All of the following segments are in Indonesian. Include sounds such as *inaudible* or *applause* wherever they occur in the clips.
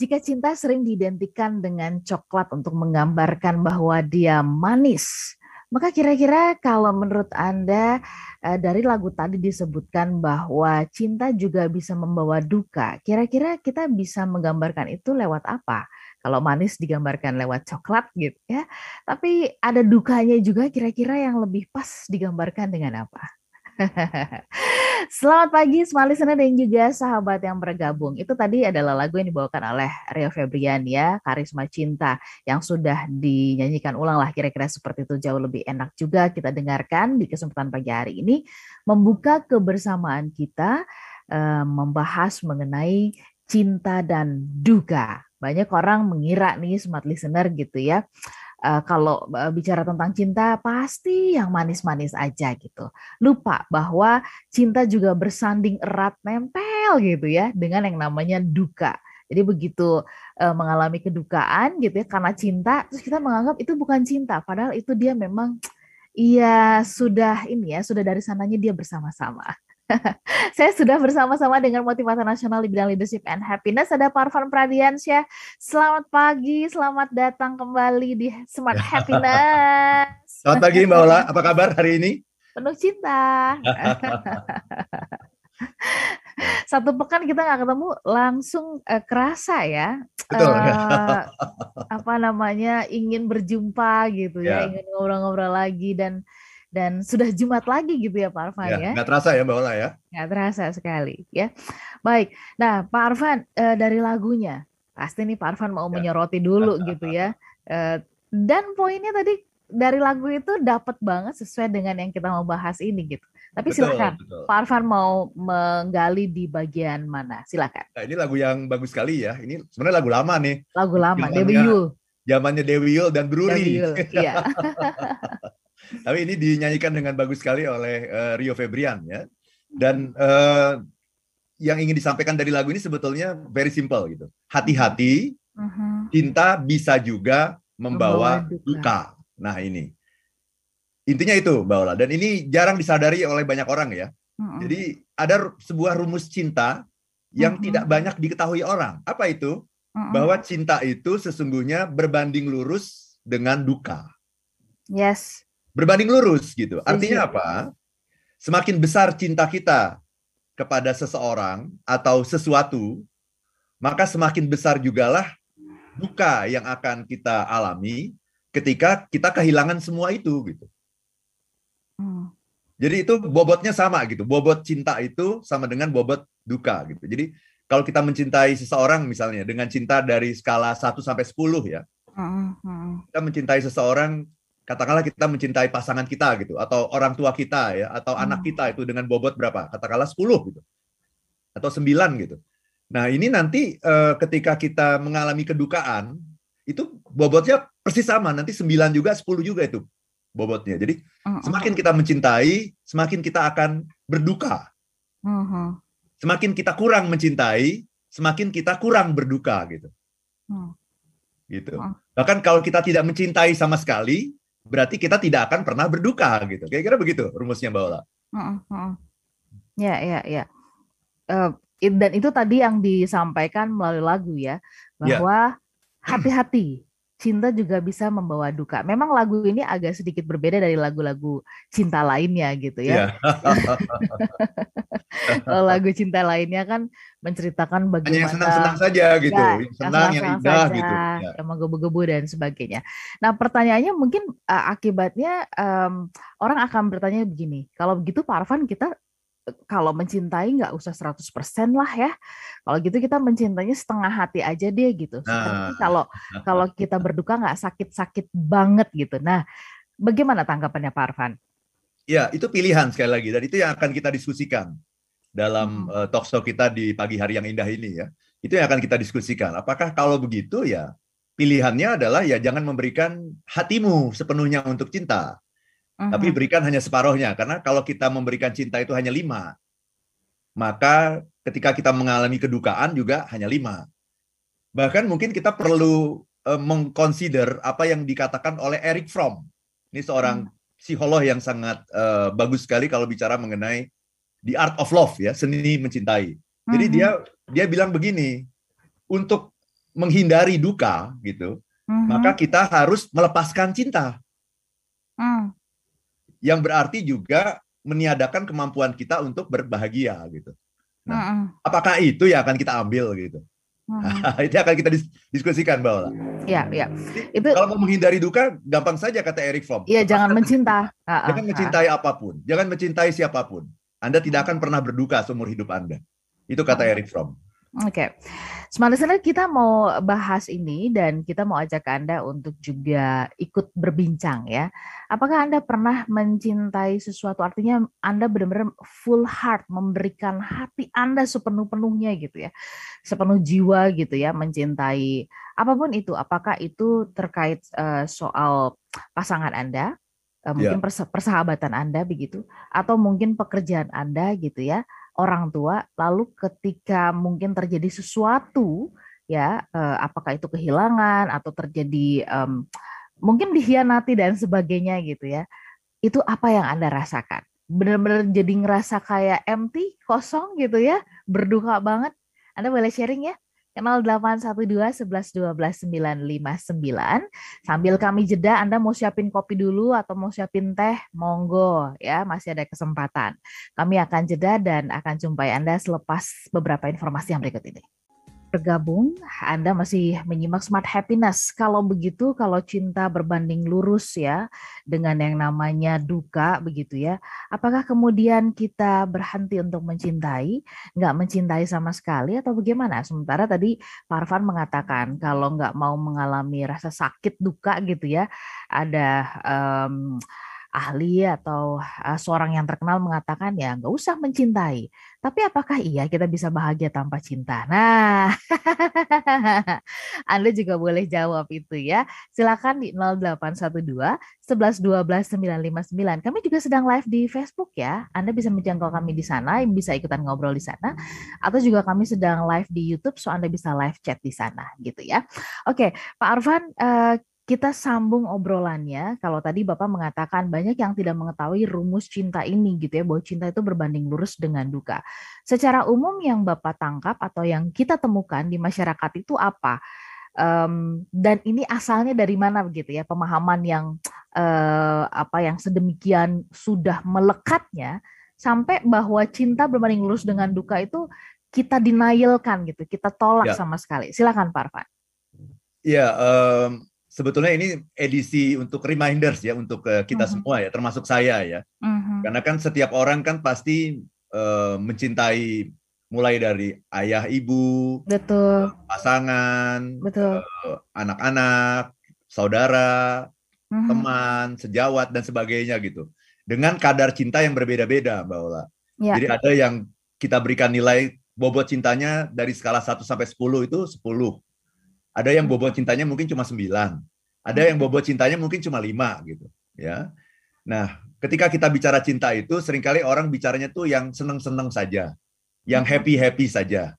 Jika cinta sering diidentikan dengan coklat untuk menggambarkan bahwa dia manis, maka kira-kira kalau menurut Anda eh, dari lagu tadi disebutkan bahwa cinta juga bisa membawa duka. Kira-kira kita bisa menggambarkan itu lewat apa? Kalau manis digambarkan lewat coklat gitu ya. Tapi ada dukanya juga kira-kira yang lebih pas digambarkan dengan apa? *laughs* Selamat pagi semua listener dan juga sahabat yang bergabung. Itu tadi adalah lagu yang dibawakan oleh Rio Febrian ya, Karisma Cinta yang sudah dinyanyikan ulang lah kira-kira seperti itu jauh lebih enak juga kita dengarkan di kesempatan pagi hari ini membuka kebersamaan kita eh, membahas mengenai cinta dan duga. Banyak orang mengira nih smart listener gitu ya uh, kalau uh, bicara tentang cinta pasti yang manis-manis aja gitu. Lupa bahwa cinta juga bersanding erat nempel gitu ya dengan yang namanya duka. Jadi begitu uh, mengalami kedukaan gitu ya karena cinta terus kita menganggap itu bukan cinta padahal itu dia memang iya sudah ini ya sudah dari sananya dia bersama-sama. *laughs* Saya sudah bersama-sama dengan motivator nasional di bidang leadership and happiness ada Parvan Pradiansyah. Selamat pagi, selamat datang kembali di Smart Happiness. Selamat pagi Mbak Ola, apa kabar hari ini? Penuh cinta. *laughs* Satu pekan kita nggak ketemu langsung uh, kerasa ya. Betul. Uh, *laughs* apa namanya ingin berjumpa gitu ya, ya ingin ngobrol-ngobrol lagi dan dan sudah Jumat lagi gitu ya Pak Arfan ya. ya. Nggak terasa ya Mbak Ola ya? Nggak terasa sekali ya. Baik, nah Pak Arfan eh, dari lagunya pasti nih Pak Arfan mau ya. menyoroti dulu *laughs* gitu ya. Eh, dan poinnya tadi dari lagu itu dapat banget sesuai dengan yang kita mau bahas ini gitu. Tapi betul, silakan, betul. Pak Arfan mau menggali di bagian mana? Silakan. Nah, ini lagu yang bagus sekali ya. Ini sebenarnya lagu lama nih. Lagu lama, Dewi Yul. Zamannya Dewi Yul dan Bruri. Dewi Yul, iya. *laughs* *laughs* Tapi ini dinyanyikan dengan bagus sekali oleh uh, Rio Febrian ya. Dan uh, yang ingin disampaikan dari lagu ini sebetulnya very simple gitu. Hati-hati, uh-huh. cinta bisa juga membawa, duka. Nah ini intinya itu Mbak Ola. Dan ini jarang disadari oleh banyak orang ya. Uh-huh. Jadi ada sebuah rumus cinta yang uh-huh. tidak banyak diketahui orang. Apa itu? Bahwa cinta itu sesungguhnya berbanding lurus dengan duka. Yes berbanding lurus gitu. Artinya apa? Semakin besar cinta kita kepada seseorang atau sesuatu, maka semakin besar jugalah duka yang akan kita alami ketika kita kehilangan semua itu gitu. Hmm. Jadi itu bobotnya sama gitu. Bobot cinta itu sama dengan bobot duka gitu. Jadi kalau kita mencintai seseorang misalnya dengan cinta dari skala 1 sampai 10 ya. Hmm, hmm. Kita mencintai seseorang katakanlah kita mencintai pasangan kita gitu atau orang tua kita ya atau hmm. anak kita itu dengan bobot berapa? Katakanlah 10 gitu atau 9 gitu. Nah ini nanti eh, ketika kita mengalami kedukaan itu bobotnya persis sama nanti 9 juga 10 juga itu bobotnya. Jadi hmm. semakin kita mencintai semakin kita akan berduka. Semakin kita kurang mencintai semakin kita kurang berduka gitu. Gitu. Bahkan kalau kita tidak mencintai sama sekali berarti kita tidak akan pernah berduka gitu. Kira-kira begitu rumusnya Mbak Ola. Ya, ya, ya. Uh, dan itu tadi yang disampaikan melalui lagu ya, ya. bahwa hati-hati cinta juga bisa membawa duka. Memang lagu ini agak sedikit berbeda dari lagu-lagu cinta lainnya gitu ya. Yeah. *laughs* Kalau lagu cinta lainnya kan menceritakan bagaimana Hanya yang senang-senang saja gitu, ya, yang senang, yang, yang indah saja, gitu. Ya. Yang menggebu-gebu dan sebagainya. Nah pertanyaannya mungkin uh, akibatnya um, orang akan bertanya begini, kalau begitu Pak Arfan kita kalau mencintai nggak usah 100% lah ya. Kalau gitu kita mencintainya setengah hati aja deh gitu. Nah. kalau kalau kita *laughs* berduka nggak sakit-sakit banget gitu. Nah, bagaimana tanggapannya Pak Arfan? Ya, itu pilihan sekali lagi dan itu yang akan kita diskusikan dalam hmm. uh, talk show kita di pagi hari yang indah ini ya. Itu yang akan kita diskusikan. Apakah kalau begitu ya pilihannya adalah ya jangan memberikan hatimu sepenuhnya untuk cinta tapi berikan hanya separohnya karena kalau kita memberikan cinta itu hanya lima maka ketika kita mengalami kedukaan juga hanya lima bahkan mungkin kita perlu uh, mengconsider apa yang dikatakan oleh Eric Fromm ini seorang uh-huh. psikolog yang sangat uh, bagus sekali kalau bicara mengenai the art of love ya seni mencintai jadi uh-huh. dia dia bilang begini untuk menghindari duka gitu, mm-hmm. maka kita harus melepaskan cinta. Mm. Yang berarti juga meniadakan kemampuan kita untuk berbahagia gitu. Nah, mm-hmm. apakah itu yang akan kita ambil gitu? Hmm. *laughs* itu akan kita diskusikan bahwa. Iya, iya. Itu kalau mau menghindari duka, gampang saja kata Eric Fromm. Iya, jangan mencinta. *laughs* Jangan mencintai apa pun, jangan mencintai siapa pun. Anda tidak akan pernah berduka seumur hidup Anda. Itu kata Eric Fromm. Oke, okay. Smart Listener kita mau bahas ini dan kita mau ajak Anda untuk juga ikut berbincang ya. Apakah Anda pernah mencintai sesuatu? Artinya Anda benar-benar full heart, memberikan hati Anda sepenuh-penuhnya gitu ya. Sepenuh jiwa gitu ya, mencintai apa pun itu. Apakah itu terkait uh, soal pasangan Anda, uh, mungkin yeah. persahabatan Anda begitu, atau mungkin pekerjaan Anda gitu ya orang tua lalu ketika mungkin terjadi sesuatu ya eh, apakah itu kehilangan atau terjadi um, mungkin dikhianati dan sebagainya gitu ya itu apa yang anda rasakan? Benar-benar jadi ngerasa kayak empty kosong gitu ya berduka banget? Anda boleh sharing ya 0812 11 12 959. Sambil kami jeda, Anda mau siapin kopi dulu atau mau siapin teh, monggo ya, masih ada kesempatan. Kami akan jeda dan akan jumpai Anda selepas beberapa informasi yang berikut ini bergabung, Anda masih menyimak Smart Happiness. Kalau begitu, kalau cinta berbanding lurus ya dengan yang namanya duka begitu ya, apakah kemudian kita berhenti untuk mencintai, nggak mencintai sama sekali atau bagaimana? Sementara tadi Pak Arfan mengatakan kalau nggak mau mengalami rasa sakit duka gitu ya, ada um, ahli atau uh, seorang yang terkenal mengatakan ya nggak usah mencintai. Tapi apakah iya kita bisa bahagia tanpa cinta? Nah, *laughs* Anda juga boleh jawab itu ya. Silakan di 0812 11 12 959. Kami juga sedang live di Facebook ya. Anda bisa menjangkau kami di sana, bisa ikutan ngobrol di sana atau juga kami sedang live di YouTube so Anda bisa live chat di sana gitu ya. Oke, Pak Arfan uh, kita sambung obrolannya. Kalau tadi Bapak mengatakan banyak yang tidak mengetahui rumus cinta ini gitu ya, bahwa cinta itu berbanding lurus dengan duka. Secara umum yang Bapak tangkap atau yang kita temukan di masyarakat itu apa? Um, dan ini asalnya dari mana begitu ya pemahaman yang uh, apa yang sedemikian sudah melekatnya sampai bahwa cinta berbanding lurus dengan duka itu kita denialkan gitu, kita tolak ya. sama sekali. Silakan Pak Arfan. Ya, um, sebetulnya ini edisi untuk reminders ya untuk uh, kita -huh. semua ya termasuk saya ya -huh. karena kan setiap orang kan pasti uh, mencintai mulai dari ayah ibu betul pasangan betul anak-anak saudara -huh. teman sejawat dan sebagainya gitu dengan kadar cinta yang berbeda-beda mbak Ola ya. jadi ada yang kita berikan nilai bobot cintanya dari skala 1 sampai 10 itu 10 ada yang bobot cintanya mungkin cuma sembilan. Ada yang bobot cintanya mungkin cuma lima gitu. Ya. Nah, ketika kita bicara cinta itu sering kali orang bicaranya tuh yang seneng-seneng saja, yang hmm. happy-happy saja.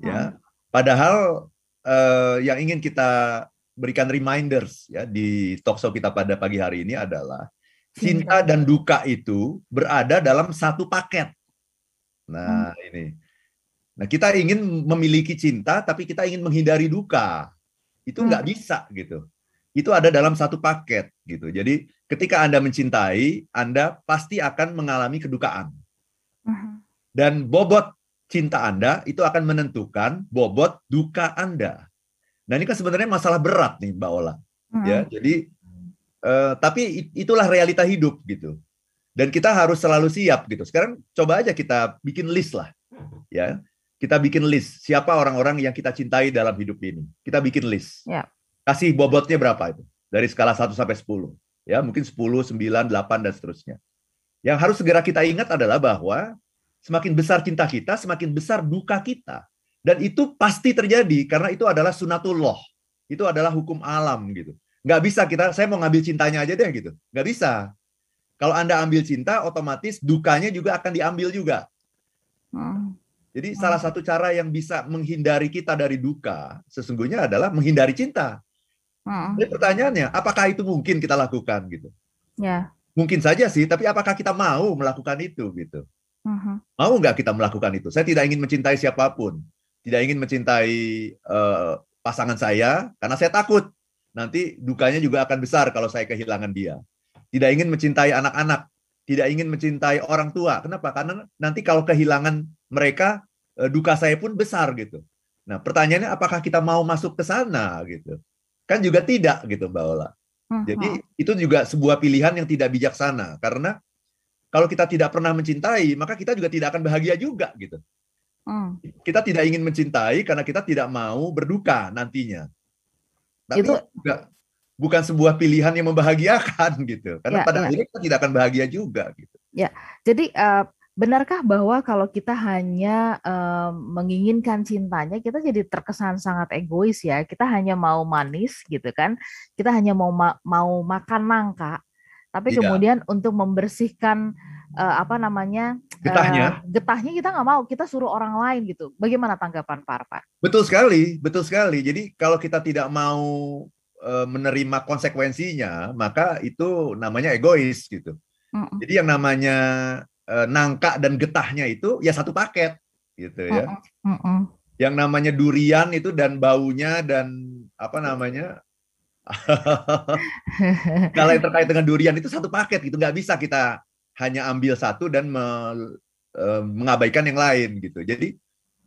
Ya. Hmm. Padahal eh, yang ingin kita berikan reminders ya di talkshow kita pada pagi hari ini adalah cinta dan duka itu berada dalam satu paket. Nah, hmm. ini Nah, kita ingin memiliki cinta, tapi kita ingin menghindari duka. Itu nggak hmm. bisa gitu. Itu ada dalam satu paket gitu. Jadi, ketika Anda mencintai, Anda pasti akan mengalami kedukaan. Hmm. Dan bobot cinta Anda itu akan menentukan bobot duka Anda. Nah, ini kan sebenarnya masalah berat nih, Mbak Ola. Hmm. Ya, jadi uh, tapi itulah realita hidup gitu. Dan kita harus selalu siap gitu. Sekarang coba aja kita bikin list lah. Ya kita bikin list siapa orang-orang yang kita cintai dalam hidup ini. Kita bikin list. Ya. Kasih bobotnya berapa itu? Dari skala 1 sampai 10. Ya, mungkin 10, 9, 8 dan seterusnya. Yang harus segera kita ingat adalah bahwa semakin besar cinta kita, semakin besar duka kita. Dan itu pasti terjadi karena itu adalah sunatullah. Itu adalah hukum alam gitu. Nggak bisa kita, saya mau ngambil cintanya aja deh gitu. Nggak bisa. Kalau Anda ambil cinta, otomatis dukanya juga akan diambil juga. Hmm. Jadi hmm. salah satu cara yang bisa menghindari kita dari duka sesungguhnya adalah menghindari cinta. Hmm. Jadi pertanyaannya, apakah itu mungkin kita lakukan gitu? Ya. Mungkin saja sih, tapi apakah kita mau melakukan itu gitu? Hmm. Mau nggak kita melakukan itu? Saya tidak ingin mencintai siapa pun, tidak ingin mencintai uh, pasangan saya karena saya takut nanti dukanya juga akan besar kalau saya kehilangan dia. Tidak ingin mencintai anak-anak, tidak ingin mencintai orang tua. Kenapa? Karena nanti kalau kehilangan mereka, eh, duka saya pun besar gitu. Nah, pertanyaannya apakah kita mau masuk ke sana gitu? Kan juga tidak gitu, Mbak Ola. Jadi itu juga sebuah pilihan yang tidak bijaksana karena kalau kita tidak pernah mencintai, maka kita juga tidak akan bahagia juga gitu. Hmm. Kita tidak ingin mencintai karena kita tidak mau berduka nantinya. Tapi itu juga bukan sebuah pilihan yang membahagiakan *laughs* gitu. Karena ya, pada ya. akhirnya kita tidak akan bahagia juga gitu. Ya. Jadi uh, benarkah bahwa kalau kita hanya uh, menginginkan cintanya, kita jadi terkesan sangat egois ya. Kita hanya mau manis gitu kan. Kita hanya mau ma mau makan nangka tapi iya. kemudian untuk membersihkan uh, apa namanya getahnya, uh, getahnya kita nggak mau, kita suruh orang lain gitu. Bagaimana tanggapan Pak? Betul sekali, betul sekali. Jadi kalau kita tidak mau uh, menerima konsekuensinya, maka itu namanya egois gitu. Mm -mm. Jadi yang namanya uh, nangka dan getahnya itu ya satu paket gitu ya. Mm -mm. Yang namanya durian itu dan baunya dan apa namanya *laughs* Kalau yang terkait dengan durian itu satu paket gitu, nggak bisa kita hanya ambil satu dan me, e, mengabaikan yang lain gitu. Jadi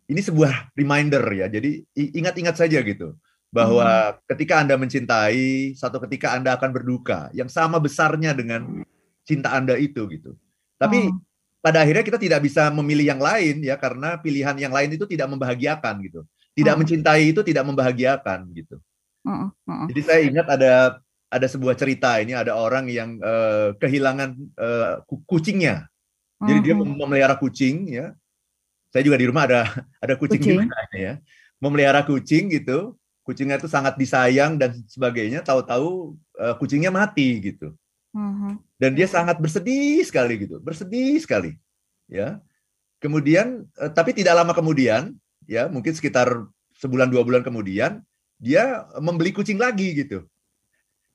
ini sebuah reminder ya. Jadi ingat-ingat saja gitu bahwa hmm. ketika Anda mencintai, satu ketika Anda akan berduka yang sama besarnya dengan cinta Anda itu gitu. Tapi hmm. Pada akhirnya kita tidak bisa memilih yang lain ya karena pilihan yang lain itu tidak membahagiakan gitu. Tidak hmm. mencintai itu tidak membahagiakan gitu. Jadi saya ingat ada ada sebuah cerita ini ada orang yang uh, kehilangan uh, kucingnya. Jadi dia memelihara kucing ya. Saya juga di rumah ada *laughs* ada kucing, kucing. juga ya. Memelihara kucing gitu. Kucingnya itu sangat disayang dan sebagainya. Tahu-tahu uh, kucingnya mati gitu. Dan dia sangat bersedih sekali gitu, bersedih sekali. Ya. Kemudian uh, tapi tidak lama kemudian ya, mungkin sekitar sebulan dua bulan kemudian dia membeli kucing lagi gitu.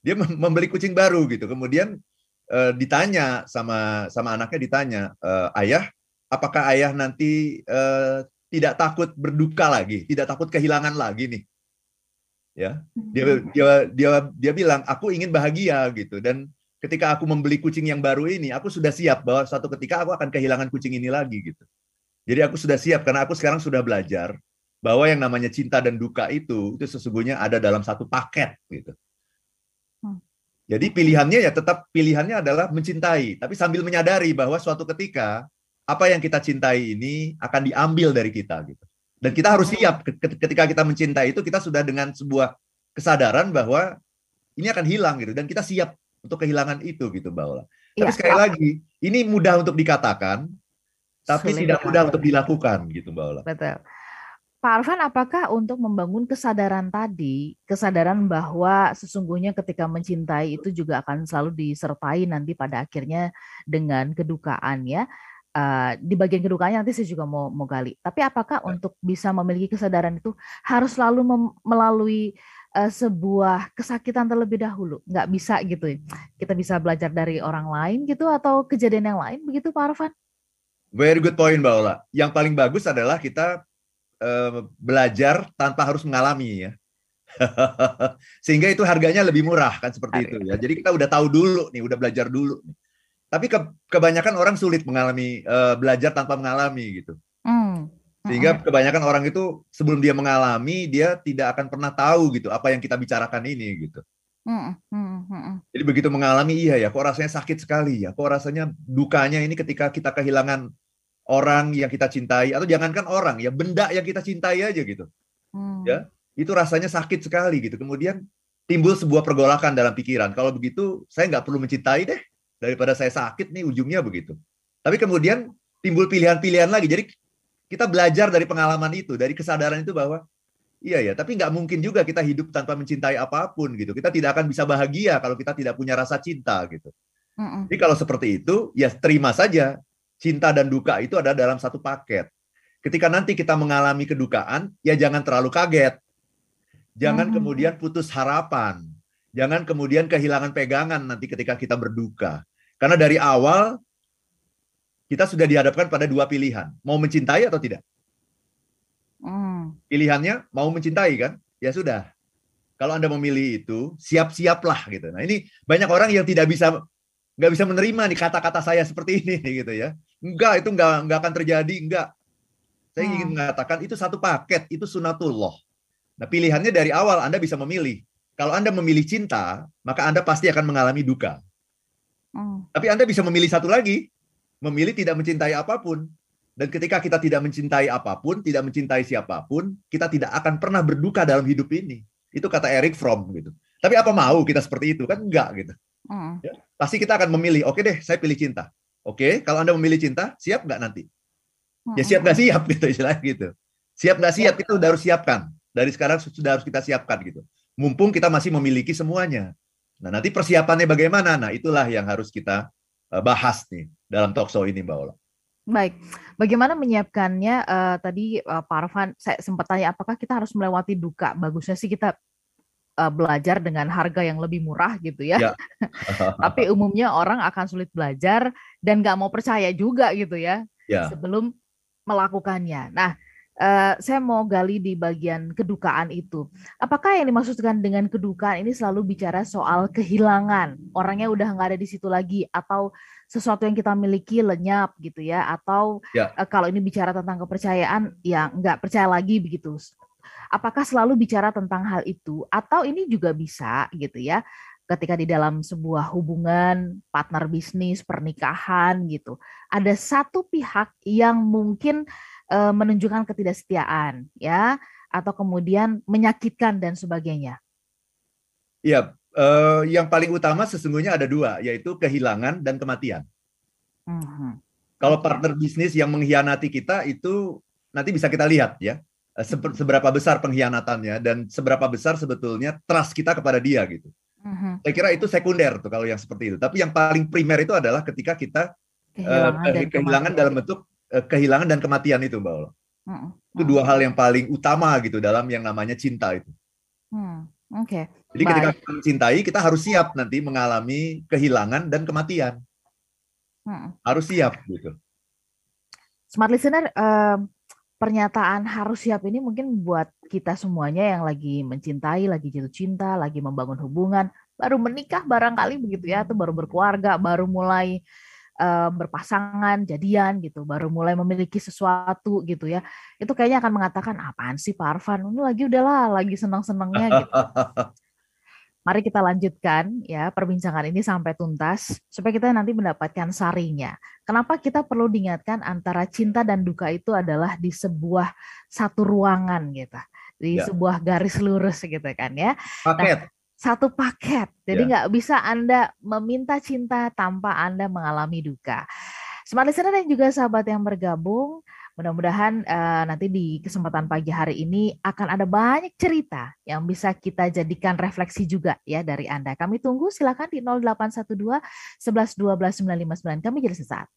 Dia membeli kucing baru gitu. Kemudian uh, ditanya sama sama anaknya ditanya, uh, ayah, apakah ayah nanti uh, tidak takut berduka lagi, tidak takut kehilangan lagi nih? Ya, dia hmm. dia dia dia bilang, aku ingin bahagia gitu. Dan ketika aku membeli kucing yang baru ini, aku sudah siap bahwa suatu ketika aku akan kehilangan kucing ini lagi gitu. Jadi aku sudah siap karena aku sekarang sudah belajar bahwa yang namanya cinta dan duka itu itu sesungguhnya ada dalam satu paket gitu. Hmm. Jadi pilihannya ya tetap pilihannya adalah mencintai, tapi sambil menyadari bahwa suatu ketika apa yang kita cintai ini akan diambil dari kita gitu. Dan kita harus siap ketika kita mencintai itu kita sudah dengan sebuah kesadaran bahwa ini akan hilang gitu dan kita siap untuk kehilangan itu gitu Mbak Ola. Tapi ya, sekali ya. lagi, ini mudah untuk dikatakan tapi Sulit tidak mudah untuk dilakukan gitu Mbak Ola. Betul. Pak Arfan, apakah untuk membangun kesadaran tadi, kesadaran bahwa sesungguhnya ketika mencintai itu juga akan selalu disertai nanti pada akhirnya dengan kedukaan ya. Uh, di bagian kedukaannya nanti saya juga mau mau gali. Tapi apakah ya. untuk bisa memiliki kesadaran itu harus selalu melalui uh, sebuah kesakitan terlebih dahulu? Nggak bisa gitu. Ya? Kita bisa belajar dari orang lain gitu atau kejadian yang lain begitu Pak Arfan? Very good point Mbak Ola. Yang paling bagus adalah kita uh, belajar tanpa harus mengalami ya. *laughs* Sehingga itu harganya lebih murah kan seperti itu ya. Jadi kita udah tahu dulu nih, udah belajar dulu. Tapi ke, kebanyakan orang sulit mengalami uh, belajar tanpa mengalami gitu. Mm. Sehingga kebanyakan orang itu sebelum dia mengalami dia tidak akan pernah tahu gitu apa yang kita bicarakan ini gitu. Mm, mm, Jadi begitu mengalami iya ya, kok rasanya sakit sekali ya, kok rasanya dukanya ini ketika kita kehilangan orang yang kita cintai atau jangankan orang ya benda yang kita cintai aja gitu hmm. ya itu rasanya sakit sekali gitu kemudian timbul sebuah pergolakan dalam pikiran kalau begitu saya nggak perlu mencintai deh daripada saya sakit nih ujungnya begitu tapi kemudian timbul pilihan-pilihan lagi jadi kita belajar dari pengalaman itu dari kesadaran itu bahwa iya ya tapi nggak mungkin juga kita hidup tanpa mencintai apa pun gitu kita tidak akan bisa bahagia kalau kita tidak punya rasa cinta gitu mm -mm. jadi kalau seperti itu ya terima saja cinta dan duka itu ada dalam satu paket. Ketika nanti kita mengalami kedukaan, ya jangan terlalu kaget. Jangan hmm. kemudian putus harapan. Jangan kemudian kehilangan pegangan nanti ketika kita berduka. Karena dari awal kita sudah dihadapkan pada dua pilihan, mau mencintai atau tidak. Hmm. Pilihannya mau mencintai kan? ya sudah. Kalau Anda memilih itu, siap-siaplah gitu. Nah, ini banyak orang yang tidak bisa nggak bisa menerima nih kata-kata saya seperti ini *laughs* gitu ya. Enggak, itu enggak enggak akan terjadi, enggak. Saya hmm. ingin mengatakan itu satu paket, itu sunatullah. Nah, pilihannya dari awal Anda bisa memilih. Kalau Anda memilih cinta, maka Anda pasti akan mengalami duka. Hmm. Tapi Anda bisa memilih satu lagi, memilih tidak mencintai apa pun. Dan ketika kita tidak mencintai apa pun, tidak mencintai siapa pun, kita tidak akan pernah berduka dalam hidup ini. Itu kata Eric Fromm gitu. Tapi apa mau kita seperti itu kan enggak gitu. Hmm. Ya, pasti kita akan memilih. Oke deh, saya pilih cinta. Oke, kalau anda memilih cinta, siap nggak nanti? Ya siap nggak siap *laughs* gitu istilahnya gitu. Siap nggak siap ya. itu udah harus siapkan. Dari sekarang sudah harus kita siapkan gitu mumpung kita masih memiliki semuanya. Nah, nanti persiapannya bagaimana? Nah, itulah yang harus kita eh, bahas nih dalam talk show ini, Mbak Ola. Baik, bagaimana menyiapkannya? Uh, tadi uh, Pak Arfan, saya sempat tanya, apakah kita harus melewati duka? Bagusnya sih kita uh, belajar dengan harga yang lebih murah gitu ya. ya. *laughs* Tapi umumnya orang akan sulit belajar dan nggak mau percaya juga gitu ya, ya. sebelum melakukannya. Nah, Uh, saya mau gali di bagian kedukaan itu. Apakah yang dimaksudkan dengan kedukaan ini selalu bicara soal kehilangan? Orangnya udah nggak ada di situ lagi, atau sesuatu yang kita miliki lenyap gitu ya? Atau ya. Uh, kalau ini bicara tentang kepercayaan, ya nggak percaya lagi begitu. Apakah selalu bicara tentang hal itu, atau ini juga bisa gitu ya? Ketika di dalam sebuah hubungan, partner bisnis, pernikahan gitu, ada satu pihak yang mungkin uh, menunjukkan ketidaksetiaan ya atau kemudian menyakitkan dan sebagainya? Iya, uh, yang paling utama sesungguhnya ada dua, yaitu kehilangan dan kematian. Mm-hmm. Kalau partner bisnis yang mengkhianati kita itu nanti bisa kita lihat ya eh, seberapa besar pengkhianatannya dan seberapa besar sebetulnya trust kita kepada dia gitu. Mm-hmm. Saya kira itu sekunder tuh kalau yang seperti itu. Tapi yang paling primer itu adalah ketika kita kehilangan, uh, kehilangan dalam bentuk kehilangan dan kematian itu Mbak Ola. Hmm. Itu dua hal yang paling utama gitu dalam yang namanya cinta itu. Hmm. Oke. Okay. Jadi Bye. ketika kita mencintai, kita harus siap nanti mengalami kehilangan dan kematian. Hmm. Harus siap gitu. Smart listener, uh, pernyataan harus siap ini mungkin buat kita semuanya yang lagi mencintai, lagi jatuh cinta, lagi membangun hubungan, baru menikah barangkali begitu ya, atau baru berkeluarga, baru mulai uh, berpasangan, jadian gitu, baru mulai memiliki sesuatu gitu ya, itu kayaknya akan mengatakan apaan sih Pak Arfan, ini lagi udahlah, lagi senang-senangnya *laughs* gitu. Mari kita lanjutkan ya perbincangan ini sampai tuntas supaya kita nanti mendapatkan sarinya. Kenapa kita perlu diingatkan antara cinta dan duka itu adalah di sebuah satu ruangan gitu, di ya. sebuah garis lurus gitu kan ya. Paket. Nah, satu paket. Jadi ya. nggak ya. bisa Anda meminta cinta tanpa Anda mengalami duka. Smart listener dan juga sahabat yang bergabung, mudah-mudahan uh, nanti di kesempatan pagi hari ini akan ada banyak cerita yang bisa kita jadikan refleksi juga ya dari Anda. Kami tunggu silakan di 0812 11 12 959. Kami jadi sesaat.